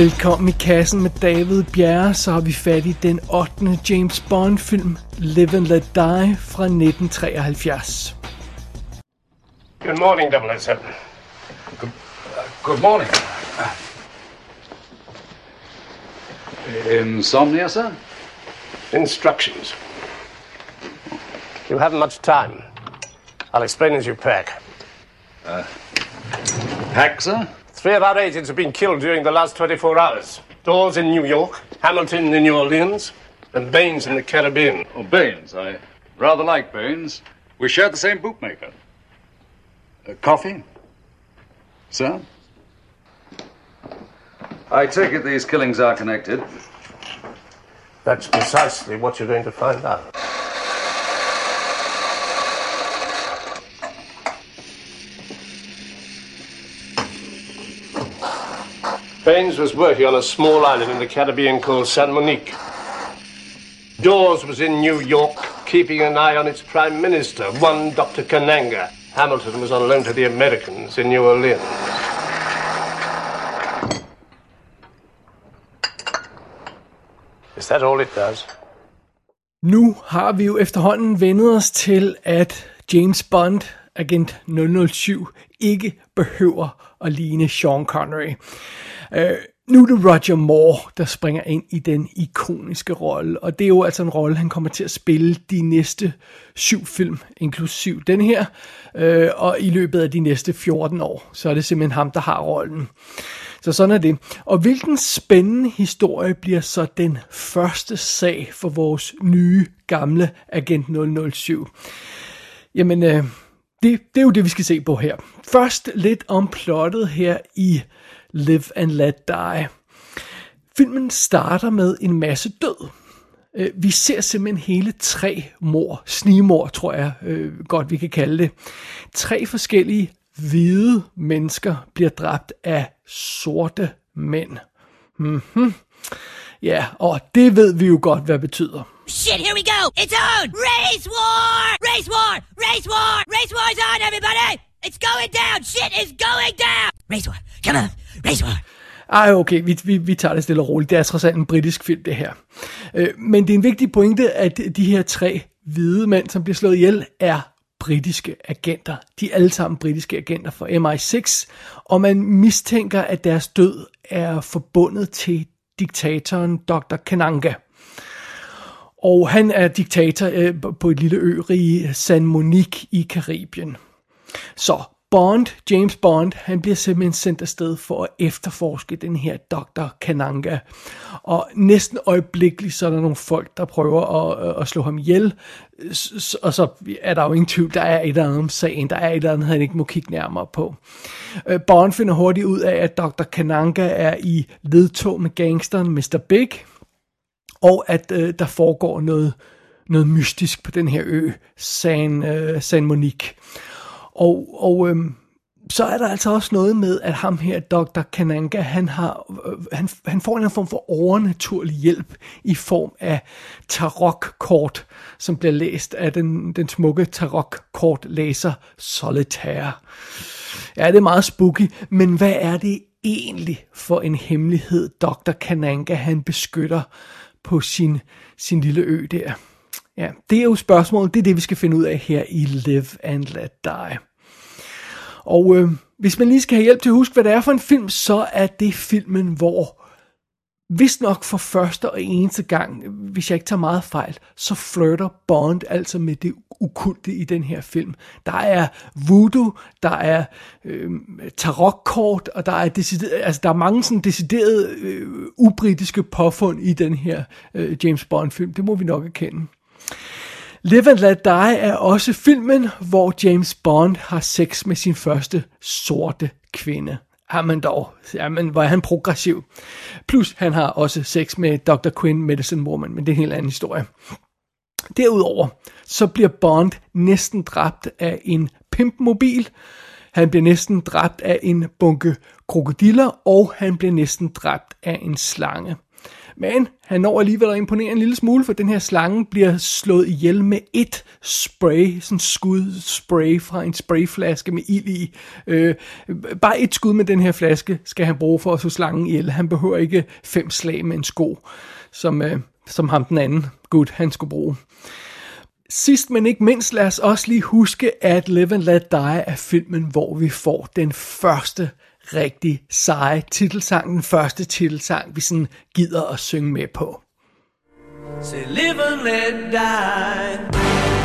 Velkommen i kassen med David Bjerre, så har vi fat i den 8. James Bond film Live and Let Die fra 1973. Good morning, 007. Good, uh, good morning. Insomnia, sir? Instructions. You haven't much time. I'll explain as you pack. Pack, sir? Three of our agents have been killed during the last 24 hours. Dawes in New York, Hamilton in New Orleans, and Baines in the Caribbean. Oh, Baines. I rather like Baines. We share the same bootmaker. Uh, coffee? Sir? I take it these killings are connected. That's precisely what you're going to find out. Baines was working on a small island in the Caribbean called San Monique. Dawes was in New York, keeping an eye on its prime minister, one Dr. Kananga. Hamilton was on loan to the Americans in New Orleans. Is that all it does? Nu har vi jo efterhånden vendet os til, at James Bond, agent 007, ikke behøver at ligne Sean Connery. Øh, nu er det Roger Moore, der springer ind i den ikoniske rolle, og det er jo altså en rolle, han kommer til at spille de næste syv film, inklusiv den her, øh, og i løbet af de næste 14 år, så er det simpelthen ham, der har rollen. Så sådan er det. Og hvilken spændende historie bliver så den første sag for vores nye, gamle Agent 007? Jamen, øh, det, det er jo det, vi skal se på her. Først lidt om plottet her i Live and Let Die. Filmen starter med en masse død. Øh, vi ser simpelthen hele tre mor, snigmor tror jeg øh, godt vi kan kalde det. Tre forskellige hvide mennesker bliver dræbt af sorte mænd. Mhm. Ja, og det ved vi jo godt, hvad betyder. Shit, here we go! It's on! Race war! Race war! Race war! Race war's on, everybody! It's going down! Shit is going down! Race war! Come on! Race war! Ej, okay, vi, vi, vi tager det stille og roligt. Det er trods alt en britisk film, det her. Øh, men det er en vigtig pointe, at de her tre hvide mænd, som bliver slået ihjel, er britiske agenter. De er alle sammen britiske agenter for MI6, og man mistænker, at deres død er forbundet til diktatoren Dr. Kananga. Og han er diktator øh, på et lille ørige San Monique i Karibien. Så Bond, James Bond, han bliver simpelthen sendt afsted for at efterforske den her Dr. Kananga. Og næsten øjeblikkeligt, så er der nogle folk, der prøver at, øh, at slå ham ihjel. Og så er der jo ingen tvivl, der er et eller andet om sagen, der er et eller andet, han ikke må kigge nærmere på. Øh, Bond finder hurtigt ud af, at Dr. Kananga er i ledtog med gangsteren Mr. Big, og at øh, der foregår noget, noget mystisk på den her ø, San, øh, San Monique. Og, og øh, så er der altså også noget med, at ham her, Dr. Kananga, han, har, øh, han, han får en form for overnaturlig hjælp i form af tarokkort, som bliver læst af den, den smukke tarokkortlæser Solitaire. Ja, det er meget spooky, men hvad er det egentlig for en hemmelighed, Dr. Kananga, han beskytter på sin, sin lille ø der? Ja, det er jo spørgsmålet, det er det, vi skal finde ud af her i Live and Let Die. Og øh, hvis man lige skal have hjælp til at huske, hvad det er for en film, så er det filmen, hvor hvis nok for første og eneste gang, hvis jeg ikke tager meget fejl, så flirter Bond altså med det ukulte i den her film. Der er voodoo, der er øh, tarotkort, og der er, decideret, altså, der er mange sådan deciderede øh, ubritiske påfund i den her øh, James Bond-film. Det må vi nok erkende. Live and Let Die er også filmen, hvor James Bond har sex med sin første sorte kvinde. Jamen dog, jamen, hvor er han progressiv. Plus han har også sex med Dr. Quinn, Medicine Woman, men det er en helt anden historie. Derudover, så bliver Bond næsten dræbt af en pimpmobil, han bliver næsten dræbt af en bunke krokodiller, og han bliver næsten dræbt af en slange. Men han når alligevel at imponere en lille smule, for den her slange bliver slået ihjel med et spray, sådan skud spray fra en sprayflaske med ild i. Øh, bare et skud med den her flaske skal han bruge for at slå slangen ihjel. Han behøver ikke fem slag med en sko, som, øh, som ham den anden gud han skulle bruge. Sidst men ikke mindst, lad os også lige huske, at Live and Let Die er filmen, hvor vi får den første rigtig seje titelsang, den første titelsang, vi sådan gider at synge med på. Say live and let die.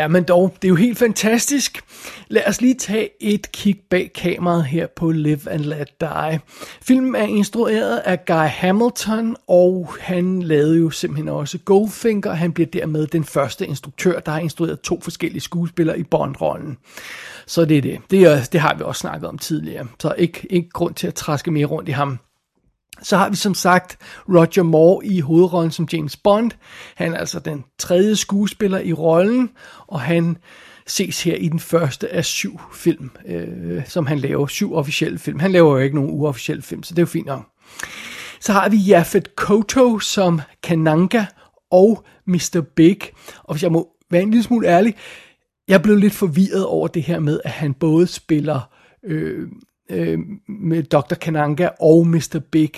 Ja, men dog, det er jo helt fantastisk. Lad os lige tage et kig bag kameraet her på Live and Let Die. Filmen er instrueret af Guy Hamilton, og han lavede jo simpelthen også Goldfinger. Han bliver dermed den første instruktør, der har instrueret to forskellige skuespillere i Bond-rollen. Så det er det. Det, er, det har vi også snakket om tidligere. Så ikke, ikke grund til at træske mere rundt i ham. Så har vi som sagt Roger Moore i hovedrollen som James Bond. Han er altså den tredje skuespiller i rollen, og han ses her i den første af syv film, øh, som han laver. Syv officielle film. Han laver jo ikke nogen uofficielle film, så det er jo fint nok. Så har vi Jafet Koto som Kananga og Mr. Big. Og hvis jeg må være en lille smule ærlig, jeg blev lidt forvirret over det her med, at han både spiller øh, øh, med Dr. Kananga og Mr. Big,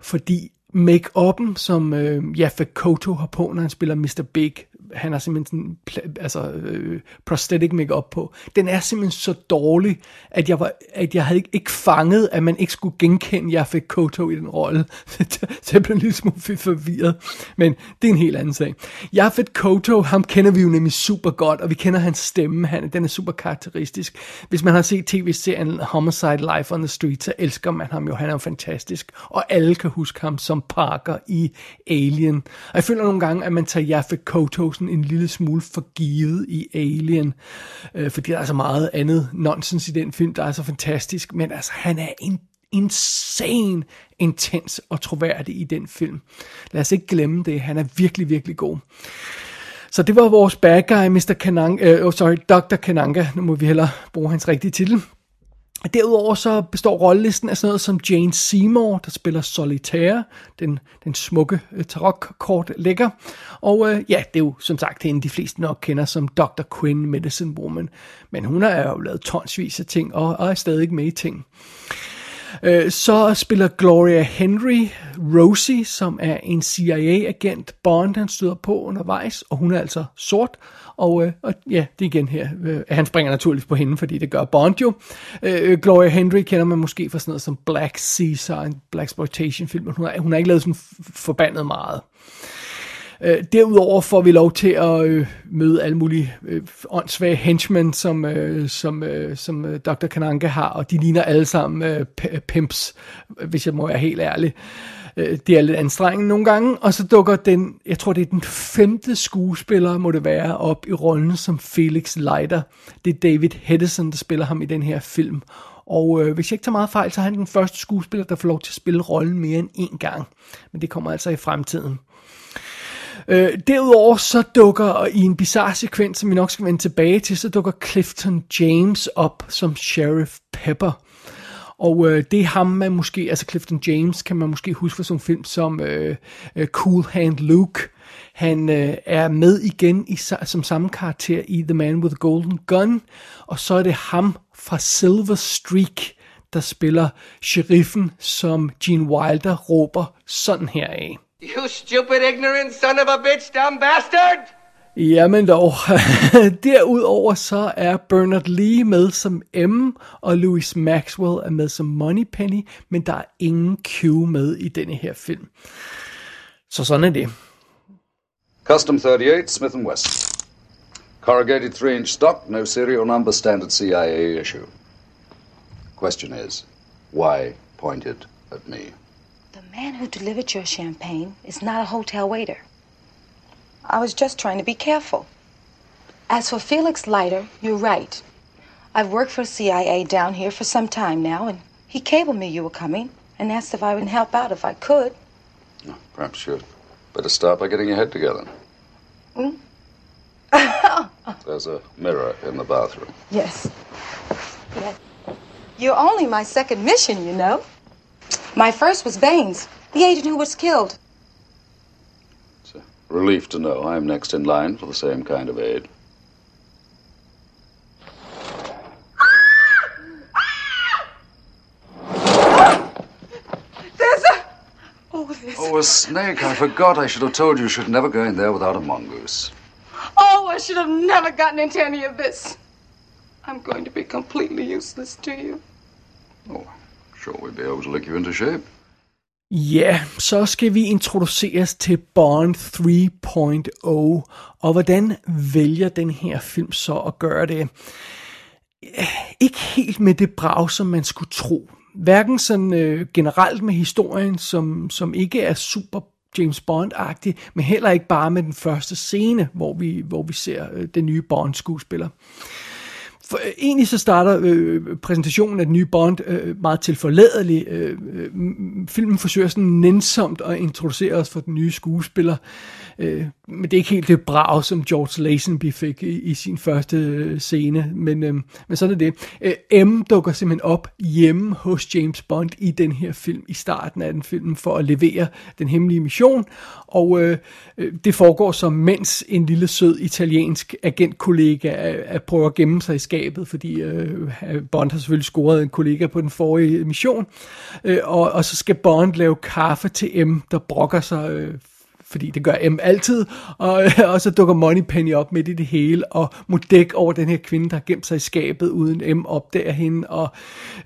fordi make-up'en, som øh, Jaffa Koto har på, når han spiller Mr. Big, han har simpelthen sådan, altså, øh, prosthetic makeup på. Den er simpelthen så dårlig, at jeg, var, at jeg havde ikke, ikke fanget, at man ikke skulle genkende, at jeg fik Koto i den rolle. så jeg blev en lille smule forvirret. Men det er en helt anden sag. Jafet Koto, ham kender vi jo nemlig super godt, og vi kender hans stemme. Han, den er super karakteristisk. Hvis man har set tv-serien Homicide Life on the Street, så elsker man ham jo. Han er jo fantastisk. Og alle kan huske ham som Parker i Alien. Og jeg føler nogle gange, at man tager Jaffe Koto sådan en lille smule forgivet i Alien, øh, fordi der er så meget andet nonsens i den film, der er så fantastisk, men altså han er en insane, intens og troværdig i den film. Lad os ikke glemme det, han er virkelig, virkelig god. Så det var vores bad guy, Mr. Kananga, øh, oh, sorry, Dr. Kananga, nu må vi heller bruge hans rigtige titel. Derudover så består rollelisten af sådan noget som Jane Seymour, der spiller Solitaire, den, den smukke øh, tarotkort lægger. Og øh, ja, det er jo som sagt hende, de fleste nok kender som Dr. Quinn, Medicine Woman. Men hun har jo lavet tonsvis af ting, og, og er stadig med i ting. Uh, så spiller Gloria Henry Rosie, som er en CIA-agent, Bond han støder på undervejs, og hun er altså sort, og, øh, og ja, det er igen her. Øh, han springer naturligvis på hende, fordi det gør Bond jo. Øh, Gloria Henry kender man måske fra sådan noget som Black Caesar, en Black Exploitation film, hun har, hun har ikke lavet sådan forbandet meget. Øh, Øh, derudover får vi lov til at øh, møde alle mulige øh, åndssvage henchmen, som, øh, som, øh, som øh, Dr. Kananke har, og de ligner alle sammen øh, pimps, hvis jeg må være helt ærlig. Øh, det er lidt anstrengende nogle gange, og så dukker den, jeg tror det er den femte skuespiller, må det være, op i rollen som Felix Leiter. Det er David Hedison, der spiller ham i den her film. Og øh, hvis jeg ikke tager meget fejl, så er han den første skuespiller, der får lov til at spille rollen mere end én gang. Men det kommer altså i fremtiden. Øh, derudover så dukker i en bizarre sekvens, som vi nok skal vende tilbage til, så dukker Clifton James op som Sheriff Pepper. Og øh, det er ham, man måske, altså Clifton James, kan man måske huske fra sådan en film som øh, øh Cool Hand Luke. Han øh, er med igen i, som samme karakter i The Man with the Golden Gun. Og så er det ham fra Silver Streak, der spiller sheriffen, som Gene Wilder råber sådan her af. You stupid ignorant son of a bitch, dumb bastard! Jamen dog. Derudover så er Bernard Lee med som M, og Louis Maxwell er med som Moneypenny, men der er ingen Q med i denne her film. Så sådan er det. Custom 38, Smith West. Corrugated 3-inch stock, no serial number, standard CIA issue. Question is, why pointed at me? The man who delivered your champagne is not a hotel waiter. I was just trying to be careful. As for Felix Leiter, you're right. I've worked for CIA down here for some time now, and He cabled me you were coming and asked if I would help out if I could. Oh, perhaps you'd better start by getting your head together. Hmm? There's a mirror in the bathroom. Yes. Yes. You're only my second mission, you know. My first was Baines, the agent who was killed. It's a relief to know I'm next in line for the same kind of aid. There's a. Oh. Oh, a snake. I forgot. I should have told you you should never go in there without a mongoose. Oh, I should have never gotten into any of this. I'm going to be completely useless to you. Sure we'll be able to lick you into shape. Ja, så skal vi introduceres til Bond 3.0, og hvordan vælger den her film så at gøre det? Ikke helt med det brag, som man skulle tro. Hverken sådan øh, generelt med historien, som, som ikke er super James Bond-agtig, men heller ikke bare med den første scene, hvor vi, hvor vi ser øh, den nye Bond-skuespiller. For, øh, egentlig så starter øh, præsentationen af den nye Bond øh, meget tilforladelig. Øh, øh, filmen forsøger sådan nænsomt at introducere os for den nye skuespiller. Øh, Øh, men det er ikke helt det brag, som George Lazenby fik i, i sin første øh, scene. Men, øh, men sådan er det. Øh, M dukker simpelthen op hjemme hos James Bond i den her film, i starten af den film, for at levere den hemmelige mission. Og øh, øh det foregår så, mens en lille sød italiensk agentkollega er, er prøver at gemme sig i skabet, fordi øh, Bond har selvfølgelig scoret en kollega på den forrige mission. Øh, og, og så skal Bond lave kaffe til M, der brokker sig... Øh, fordi det gør M altid, og, og så dukker Moneypenny op midt i det hele, og må dække over den her kvinde, der har gemt sig i skabet, uden M opdager hende, og,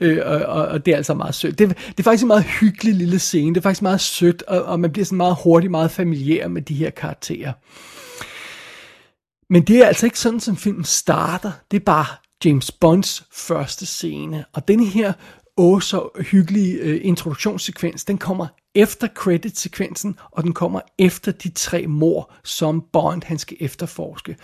øh, og, og det er altså meget sødt. Det, det er faktisk en meget hyggelig lille scene, det er faktisk meget sødt, og, og man bliver sådan meget hurtigt, meget familiær med de her karakterer. Men det er altså ikke sådan, som filmen starter. Det er bare James Bonds første scene. Og den her åh så hyggelige øh, introduktionssekvens, den kommer efter credit-sekvensen, og den kommer efter de tre mor, som Bond han skal efterforske.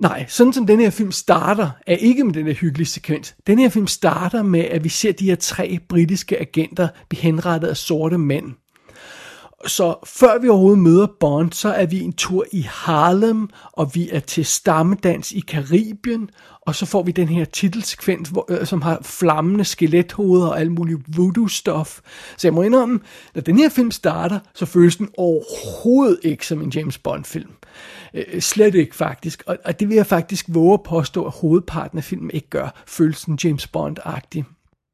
Nej, sådan som den her film starter, er ikke med den her hyggelige sekvens. Den her film starter med, at vi ser de her tre britiske agenter blive henrettet af sorte mænd. Så før vi overhovedet møder Bond, så er vi en tur i Harlem, og vi er til stammedans i Karibien, og så får vi den her titelsekvens, hvor, øh, som har flammende skelethoveder og alt muligt voodoo-stof. Så jeg må indrømme, når den her film starter, så føles den overhovedet ikke som en James Bond-film. Øh, slet ikke faktisk. Og, og det vil jeg faktisk våge at påstå, at hovedparten af filmen ikke gør. Føles den James Bond-agtig.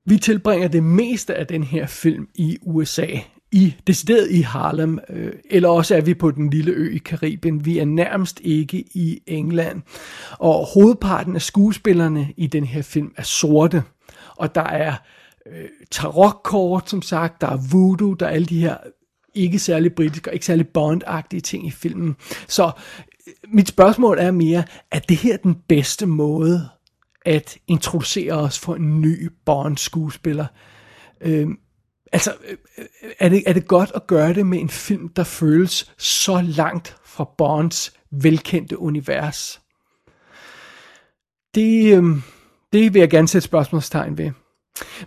Vi tilbringer det meste af den her film i USA i decideret i Harlem, øh, eller også er vi på den lille ø i Karibien. Vi er nærmest ikke i England. Og hovedparten af skuespillerne i den her film er sorte. Og der er øh, tarotkort, som sagt, der er voodoo, der er alle de her ikke særlig britiske og ikke særlig bondagtige ting i filmen. Så øh, mit spørgsmål er mere, er det her den bedste måde at introducere os for en ny Bond-skuespiller? Øh, Altså, øh, øh, er det, er det godt at gøre det med en film, der føles så langt fra Bonds velkendte univers? Det, øh, det vil jeg gerne sætte spørgsmålstegn ved.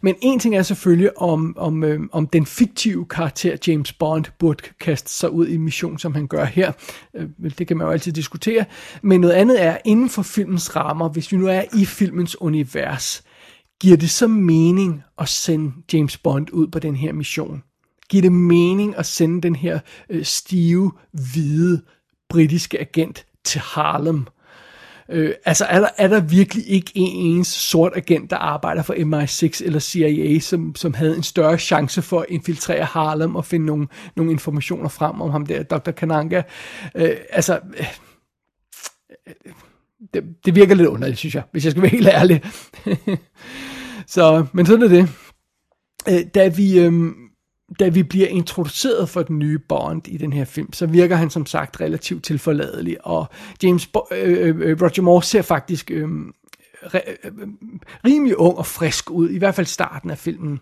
Men en ting er selvfølgelig, om, om, øh, om den fiktive karakter James Bond burde kaste sig ud i en mission, som han gør her. Øh, det kan man jo altid diskutere. Men noget andet er, inden for filmens rammer, hvis vi nu er i filmens univers, giver det så mening at sende James Bond ud på den her mission? Giver det mening at sende den her øh, stive, hvide, britiske agent til Harlem? Øh, altså er der, er der virkelig ikke en ens sort agent, der arbejder for MI6 eller CIA, som, som havde en større chance for at infiltrere Harlem og finde nogle, nogle informationer frem om ham der, Dr. Kananga? Øh, altså, øh, øh, det, det virker lidt underligt, synes jeg, hvis jeg skal være helt ærlig. så, men sådan er det. Øh, da vi, øh, da vi bliver introduceret for den nye Bond i den her film, så virker han som sagt relativt tilforladelig, og James Bo- øh, øh, øh Roger Moore ser faktisk øhm, øh, re- øh, rimelig ung og frisk ud, i hvert fald starten af filmen.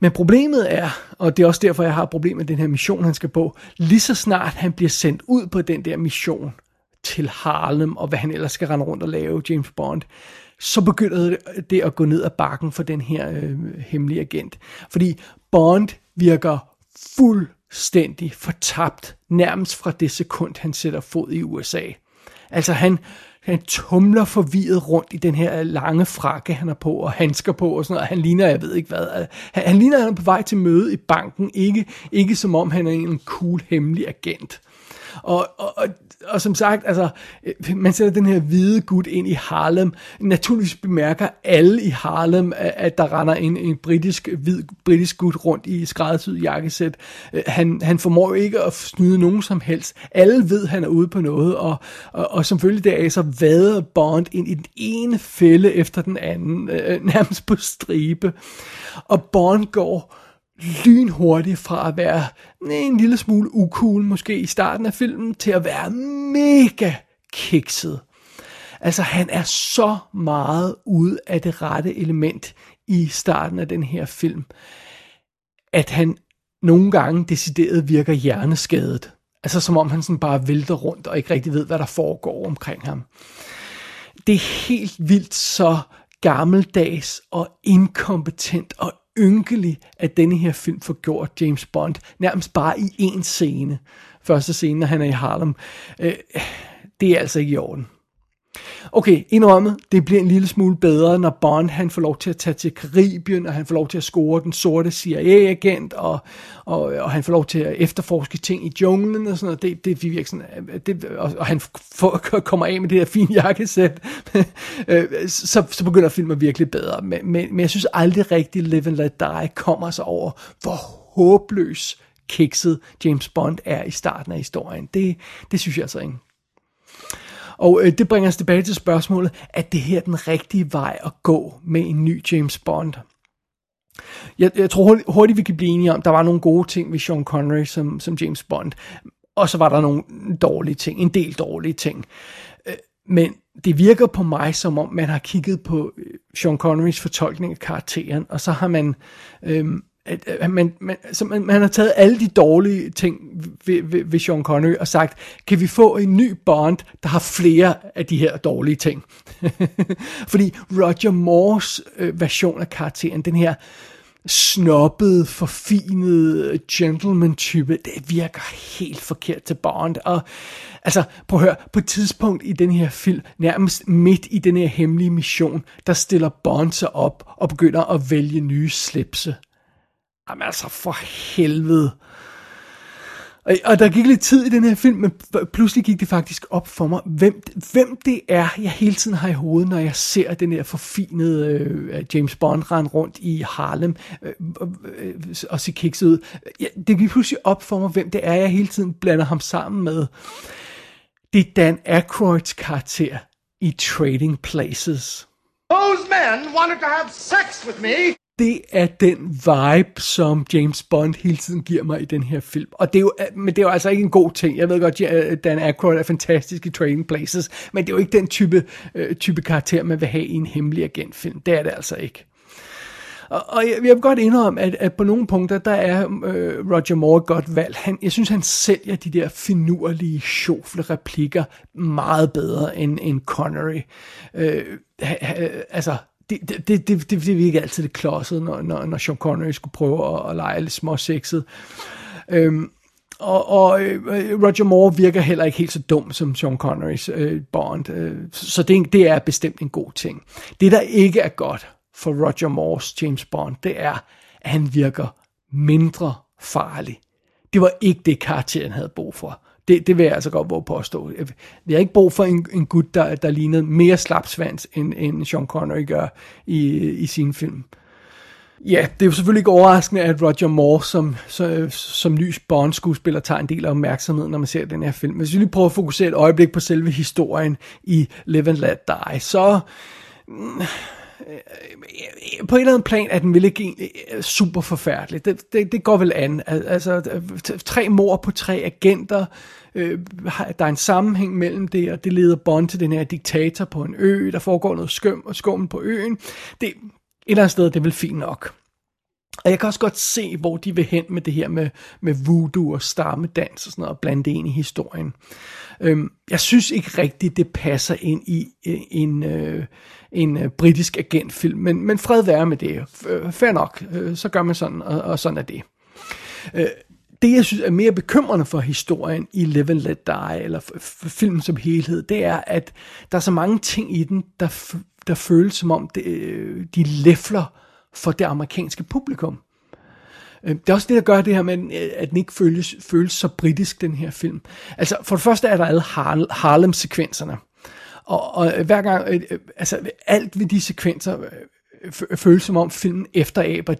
Men problemet er, og det er også derfor, jeg har problemer med den her mission, han skal på, lige så snart han bliver sendt ud på den der mission til Harlem, og hvad han ellers skal rende rundt og lave, James Bond, så begynder det- at gå ned ad bakken for den her øh, hemmelige agent. Fordi Bond virker fuldstændig fortabt, nærmest fra det sekund, han sætter fod i USA. Altså han, han tumler forvirret rundt i den her lange frakke, han har på, og handsker på og sådan noget. Han ligner, jeg ved ikke hvad. Øh, han, han ligner, han er på vej til møde i banken. Ikke, ikke som om han er en cool, hemmelig agent. Og, og, og, og som sagt, altså, øh, man sætter den her hvide gut ind i Harlem. Naturligvis bemærker alle i Harlem, at, der render en, en britisk, hvid britisk gut rundt i skræddersyet jakkesæt. Øh, han, han formår ikke at snyde nogen som helst. Alle ved, at han er ude på noget, og, og, og selvfølgelig deraf, så vader Bond ind i den ene fælde efter den anden, øh, nærmest på stribe. Og Bond går lynhurtigt fra at være en lille smule ukul måske i starten af filmen, til at være mega kikset. Altså han er så meget ude af det rette element i starten af den her film, at han nogle gange decideret virker hjerneskadet. Altså som om han sådan bare vælter rundt og ikke rigtig ved, hvad der foregår omkring ham. Det er helt vildt så gammeldags og inkompetent og ynkelig, at denne her film får gjort James Bond nærmest bare i én scene. Første scene, når han er i Harlem. Øh, det er altså ikke i orden. Okay, indrømmet, det bliver en lille smule bedre, når Bond han får lov til at tage til Karibien, og han får lov til at score den sorte CIA-agent, og, og, og han får lov til at efterforske ting i junglen og sådan noget. Det, det virker sådan, øh, det, og, og han får, kommer af med det her fine jakkesæt. Øh, så, så begynder filmen virkelig bedre. Men, men, men jeg synes aldrig rigtigt, Live and Let Die kommer sig over, hvor håbløs kikset James Bond er i starten af historien. Det, det synes jeg altså ikke. Og øh, det bringer os tilbage til spørgsmålet, at det her er den rigtige vej at gå med en ny James Bond? Jeg, jeg tror hurtigt, hurtigt, vi kan blive enige om, der var nogle gode ting ved Sean Connery som, som James Bond. Og så var der nogle dårlige ting, en del dårlige ting. Øh, men det virker på mig, som om man har kigget på øh, Sean Connerys fortolkning af karakteren, og så har man... Øhm, at man, man, så man, man har taget alle de dårlige ting ved, ved, ved Sean Connery og sagt, kan vi få en ny Bond, der har flere af de her dårlige ting? Fordi Roger Moores øh, version af karakteren, den her snobbede, forfinede øh, gentleman-type, det virker helt forkert til Bond. Og altså, prøv at høre, på et tidspunkt i den her film, nærmest midt i den her hemmelige mission, der stiller Bond sig op og begynder at vælge nye slipse. Jamen altså, for helvede. Og, og der gik lidt tid i den her film, men pludselig gik det faktisk op for mig, hvem, hvem det er, jeg hele tiden har i hovedet, når jeg ser den her forfinede øh, James Bond rende rundt i Harlem øh, øh, og se kikset ud. Ja, det gik pludselig op for mig, hvem det er, jeg hele tiden blander ham sammen med. Det er Dan Aykroyds karakter i Trading Places. Those men wanted to have sex with me det er den vibe, som James Bond hele tiden giver mig i den her film. Og det er jo, men det er jo altså ikke en god ting. Jeg ved godt, at Dan Aykroyd er fantastisk i Trading Places, men det er jo ikke den type, øh, type karakter, man vil have i en hemmelig agentfilm. Det er det altså ikke. Og, og jeg, jeg vil godt indrømme, at, at på nogle punkter, der er øh, Roger Moore godt valgt. Han, jeg synes, han sælger de der finurlige, sjofle replikker meget bedre end, end Connery. Øh, ha, ha, altså, det, det, det, det, det, det virker altid lidt klodset, når, når, når Sean Connery skulle prøve at, at lege lidt småsexet. Øhm, og, og øh, Roger Moore virker heller ikke helt så dum som Sean Connerys øh, Bond. Øh, så det, det er bestemt en god ting. Det, der ikke er godt for Roger Moores James Bond, det er, at han virker mindre farlig. Det var ikke det, karakteren havde brug for. Det, det vil jeg altså godt våge påstå. Vi har ikke brug for en, en gut, der, der lignede mere slapsvans, end, end Sean Connery gør i, i sin film. Ja, det er jo selvfølgelig ikke overraskende, at Roger Moore som, som, som ny Bond-skuespiller tager en del af opmærksomheden, når man ser den her film. Hvis vi lige prøver at fokusere et øjeblik på selve historien i Live and Let Die, så mm, Øh, øh, på et eller andet plan er den vel ikke egentlig øh, super forfærdelig. Det, det, det går vel an. Altså, tre mor på tre agenter, øh, der er en sammenhæng mellem det, og det leder Bond til den her diktator på en ø, der foregår noget skøm og skum på øen. Det, et eller andet sted, det er vel fint nok. Og jeg kan også godt se, hvor de vil hen med det her med, med voodoo og stammedans og sådan noget, og blande det ind i historien. Øhm, jeg synes ikke rigtigt, det passer ind i øh, en, øh, en øh, britisk agentfilm, men, men fred være med det. Øh, fair nok, øh, så gør man sådan, og, og sådan er det. Øh, det, jeg synes er mere bekymrende for historien i Live and Let Die, eller filmen som helhed, det er, at der er så mange ting i den, der, der føles som om, det, øh, de læfler for det amerikanske publikum. Øh, det er også det, der gør det her med, øh, at den ikke føles, føles så britisk, den her film. Altså, for det første er der alle Harlem-sekvenserne. Og, og hver gang, øh, øh, altså alt ved de sekvenser øh, øh, føles som om filmen efteraber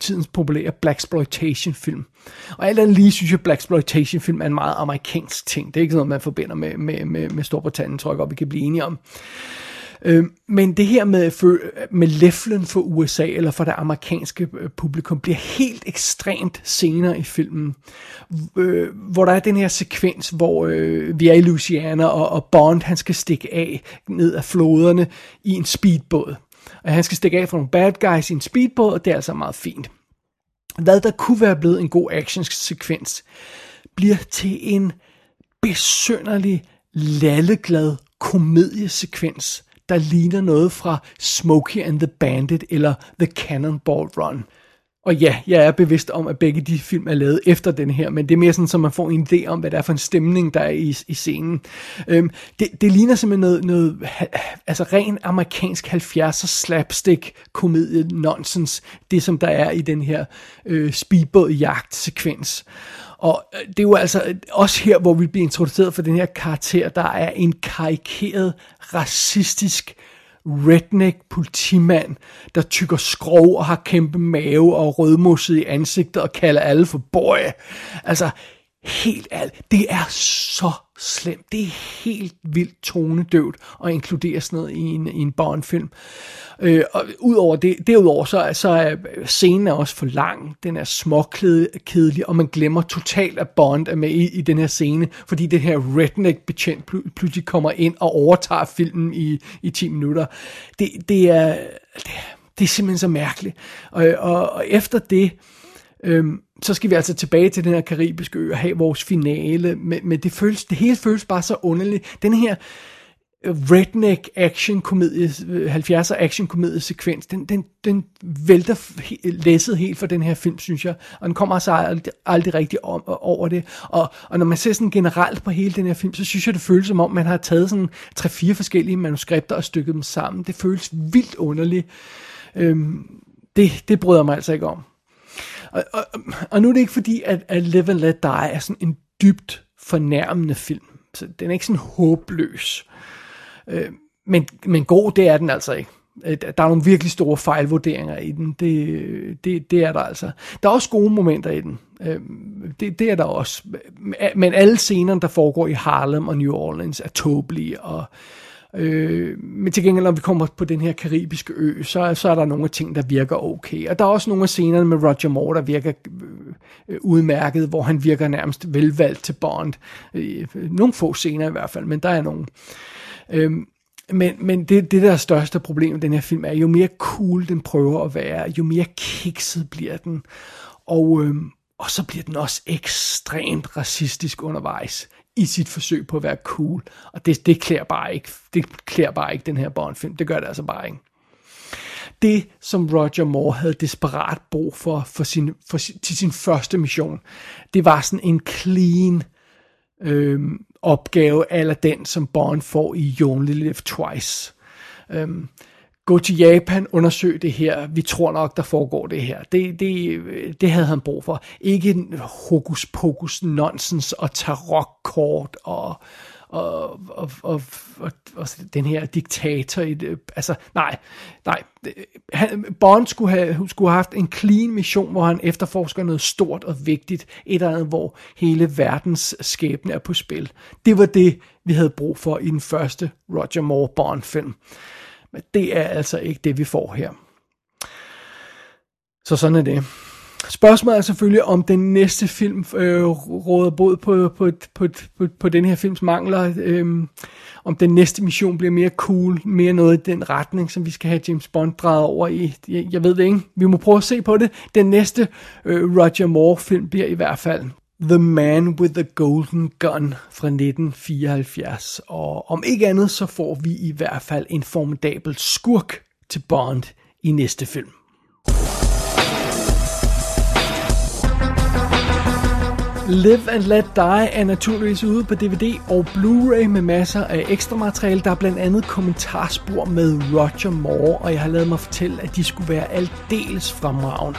tidens populære Black Exploitation film. Og alt andet lige synes jeg, Black Exploitation film er en meget amerikansk ting. Det er ikke noget, man forbinder med, med, med, med Storbritannien, tror jeg godt, vi kan blive enige om. Øh, men det her med, med leflen for USA, eller for det amerikanske øh, publikum, bliver helt ekstremt senere i filmen. Øh, hvor der er den her sekvens, hvor øh, vi er i Louisiana, og, og Bond han skal stikke af ned af floderne i en speedbåd. Og han skal stikke af fra nogle bad guys i en speedbåd, og det er altså meget fint. Hvad der kunne være blevet en god actionsekvens, bliver til en besønderlig, lalleglad komediesekvens, der ligner noget fra Smokey and the Bandit eller The Cannonball Run. Og ja, jeg er bevidst om, at begge de film er lavet efter den her, men det er mere sådan, så man får en idé om, hvad det er for en stemning, der er i, i scenen. Øhm, det, det ligner simpelthen noget, noget altså ren amerikansk 70'er slapstick komedie nonsense, det som der er i den her øh, speedbåd jagt sekvens. Og øh, det er jo altså øh, også her, hvor vi bliver introduceret for den her karakter, der er en karikeret, racistisk redneck politimand, der tykker skrov og har kæmpe mave og rødmosset i ansigtet og kalder alle for boy. Altså, helt alt, det er så slemt. Det er helt vildt tonedøvt at inkludere sådan noget i en, i en Bond-film. Øh, og udover det, derudover så, så er scenen er også for lang. Den er småkedelig, og man glemmer totalt, at Bond er med i, i den her scene, fordi det her redneck-betjent pl- pludselig kommer ind og overtager filmen i, i 10 minutter. Det, det, er, det, det er simpelthen så mærkeligt. Og, og, og efter det... Øhm, så skal vi altså tilbage til den her karibiske ø og have vores finale, men, men det, føles, det hele føles bare så underligt. Den her redneck action komedie, øh, 70'er action komedie sekvens, den, den, den vælter læsset helt for den her film, synes jeg, og den kommer altså aldrig, aldrig rigtig om, øh, over det, og, og når man ser sådan generelt på hele den her film, så synes jeg, det føles som om, man har taget sådan tre-fire forskellige manuskripter og stykket dem sammen. Det føles vildt underligt. Øhm, det, det bryder mig altså ikke om. Og, og, og nu er det ikke fordi, at, at Live and Let Die er sådan en dybt fornærmende film. Så den er ikke sådan håbløs. Øh, men, men god, det er den altså ikke. Øh, der er nogle virkelig store fejlvurderinger i den. Det, det, det er der altså. Der er også gode momenter i den. Øh, det, det er der også. Men alle scenerne, der foregår i Harlem og New Orleans, er tåbelige og Øh, Øh, men til gengæld, når vi kommer på den her karibiske ø, så, så er der nogle ting, der virker okay. Og der er også nogle af scenerne med Roger Moore, der virker øh, øh, udmærket, hvor han virker nærmest velvalgt til Bond. Øh, nogle få scener i hvert fald, men der er nogle. Øh, men, men det, det der største problem med den her film er, jo mere cool den prøver at være, jo mere kikset bliver den. Og, øh, og så bliver den også ekstremt racistisk undervejs i sit forsøg på at være cool. Og det, det klæder bare ikke, det klæder bare ikke den her Bond-film. Det gør det altså bare ikke. Det, som Roger Moore havde desperat brug for, for, sin, for til sin første mission, det var sådan en clean øh, opgave, eller den, som Bond får i You Only Live Twice. Øhm, gå til Japan, undersøg det her, vi tror nok, der foregår det her. Det, det, det havde han brug for. Ikke en hokus pokus nonsens og tarotkort og, og, og, og, og, og den her diktator. I det, altså, nej, nej. Han, Bond skulle have, skulle have haft en clean mission, hvor han efterforsker noget stort og vigtigt. Et eller andet, hvor hele verdens skæbne er på spil. Det var det, vi havde brug for i den første Roger Moore Bond-film. Men det er altså ikke det, vi får her. Så sådan er det. Spørgsmålet er selvfølgelig, om den næste film øh, råder båd på, på, på, på, på den her films mangler. Øh, om den næste mission bliver mere cool, mere noget i den retning, som vi skal have James Bond drejet over i. Jeg, jeg ved det ikke. Vi må prøve at se på det. Den næste øh, Roger Moore-film bliver i hvert fald The Man with the Golden Gun fra 1974. Og om ikke andet, så får vi i hvert fald en formidabel skurk til Bond i næste film. Live and Let Die er naturligvis ude på DVD og Blu-ray med masser af ekstra materiale. Der er blandt andet kommentarspor med Roger Moore, og jeg har lavet mig fortælle, at de skulle være aldeles fremragende.